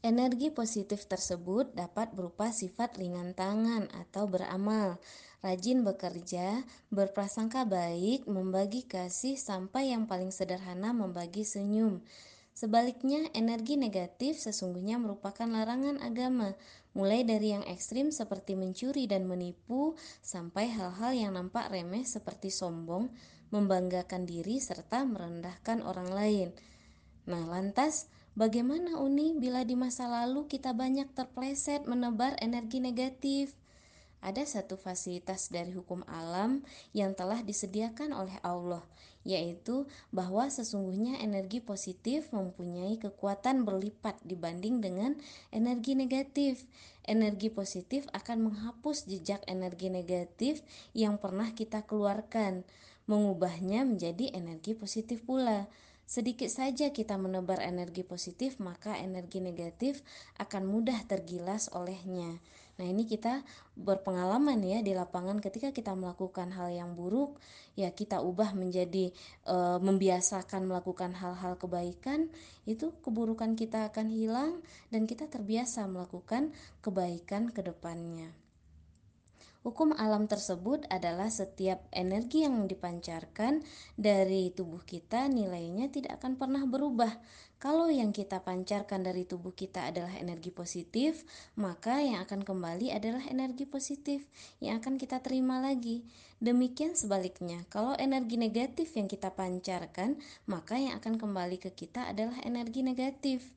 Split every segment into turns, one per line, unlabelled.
Energi positif tersebut dapat berupa sifat ringan tangan atau beramal, rajin bekerja, berprasangka baik, membagi kasih, sampai yang paling sederhana membagi senyum. Sebaliknya, energi negatif sesungguhnya merupakan larangan agama, mulai dari yang ekstrim seperti mencuri dan menipu, sampai hal-hal yang nampak remeh seperti sombong, membanggakan diri, serta merendahkan orang lain. Nah, lantas Bagaimana Uni bila di masa lalu kita banyak terpleset menebar energi negatif? Ada satu fasilitas dari hukum alam yang telah disediakan oleh Allah, yaitu bahwa sesungguhnya energi positif mempunyai kekuatan berlipat dibanding dengan energi negatif. Energi positif akan menghapus jejak energi negatif yang pernah kita keluarkan, mengubahnya menjadi energi positif pula. Sedikit saja kita menebar energi positif, maka energi negatif akan mudah tergilas olehnya. Nah, ini kita berpengalaman ya di lapangan ketika kita melakukan hal yang buruk, ya kita ubah menjadi e, membiasakan melakukan hal-hal kebaikan, itu keburukan kita akan hilang dan kita terbiasa melakukan kebaikan ke depannya. Hukum alam tersebut adalah setiap energi yang dipancarkan dari tubuh kita nilainya tidak akan pernah berubah. Kalau yang kita pancarkan dari tubuh kita adalah energi positif, maka yang akan kembali adalah energi positif yang akan kita terima lagi. Demikian sebaliknya, kalau energi negatif yang kita pancarkan, maka yang akan kembali ke kita adalah energi negatif.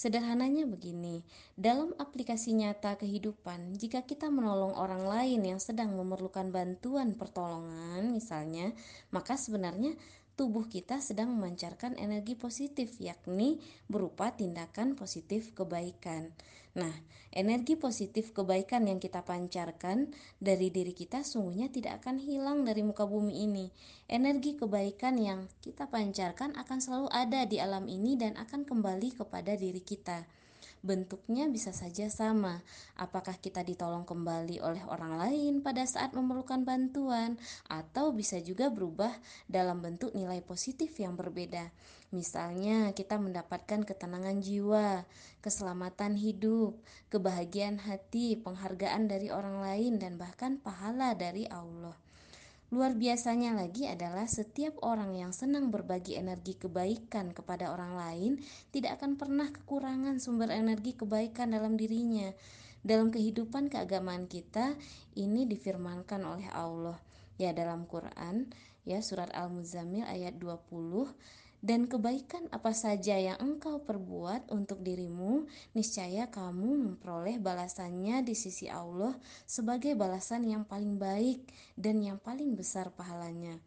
Sederhananya begini, dalam aplikasi nyata kehidupan, jika kita menolong orang lain yang sedang memerlukan bantuan pertolongan misalnya, maka sebenarnya tubuh kita sedang memancarkan energi positif, yakni berupa tindakan positif kebaikan. Nah, energi positif kebaikan yang kita pancarkan dari diri kita sungguhnya tidak akan hilang dari muka bumi ini. Energi kebaikan yang kita pancarkan akan selalu ada di alam ini dan akan kembali kepada diri kita bentuknya bisa saja sama. Apakah kita ditolong kembali oleh orang lain pada saat memerlukan bantuan, atau bisa juga berubah dalam bentuk nilai positif yang berbeda. Misalnya, kita mendapatkan ketenangan jiwa, keselamatan hidup, kebahagiaan hati, penghargaan dari orang lain, dan bahkan pahala dari Allah. Luar biasanya lagi adalah setiap orang yang senang berbagi energi kebaikan kepada orang lain tidak akan pernah kekurangan sumber energi kebaikan dalam dirinya. Dalam kehidupan keagamaan kita ini difirmankan oleh Allah ya dalam Quran ya surat Al-Muzammil ayat 20 dan kebaikan apa saja yang engkau perbuat untuk dirimu, niscaya kamu memperoleh balasannya di sisi Allah sebagai balasan yang paling baik dan yang paling besar pahalanya.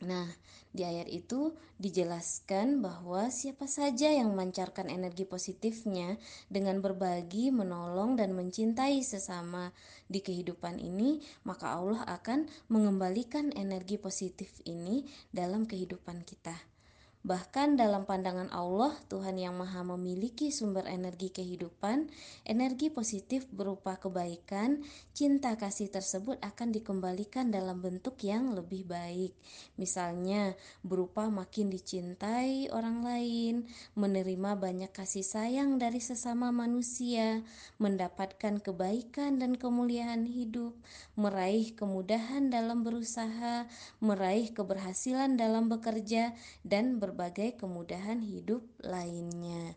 Nah, di ayat itu dijelaskan bahwa siapa saja yang memancarkan energi positifnya dengan berbagi, menolong, dan mencintai sesama di kehidupan ini, maka Allah akan mengembalikan energi positif ini dalam kehidupan kita. Bahkan dalam pandangan Allah, Tuhan yang Maha memiliki sumber energi kehidupan, energi positif berupa kebaikan, cinta kasih tersebut akan dikembalikan dalam bentuk yang lebih baik. Misalnya, berupa makin dicintai orang lain, menerima banyak kasih sayang dari sesama manusia, mendapatkan kebaikan dan kemuliaan hidup, meraih kemudahan dalam berusaha, meraih keberhasilan dalam bekerja, dan ber berbagai kemudahan hidup lainnya.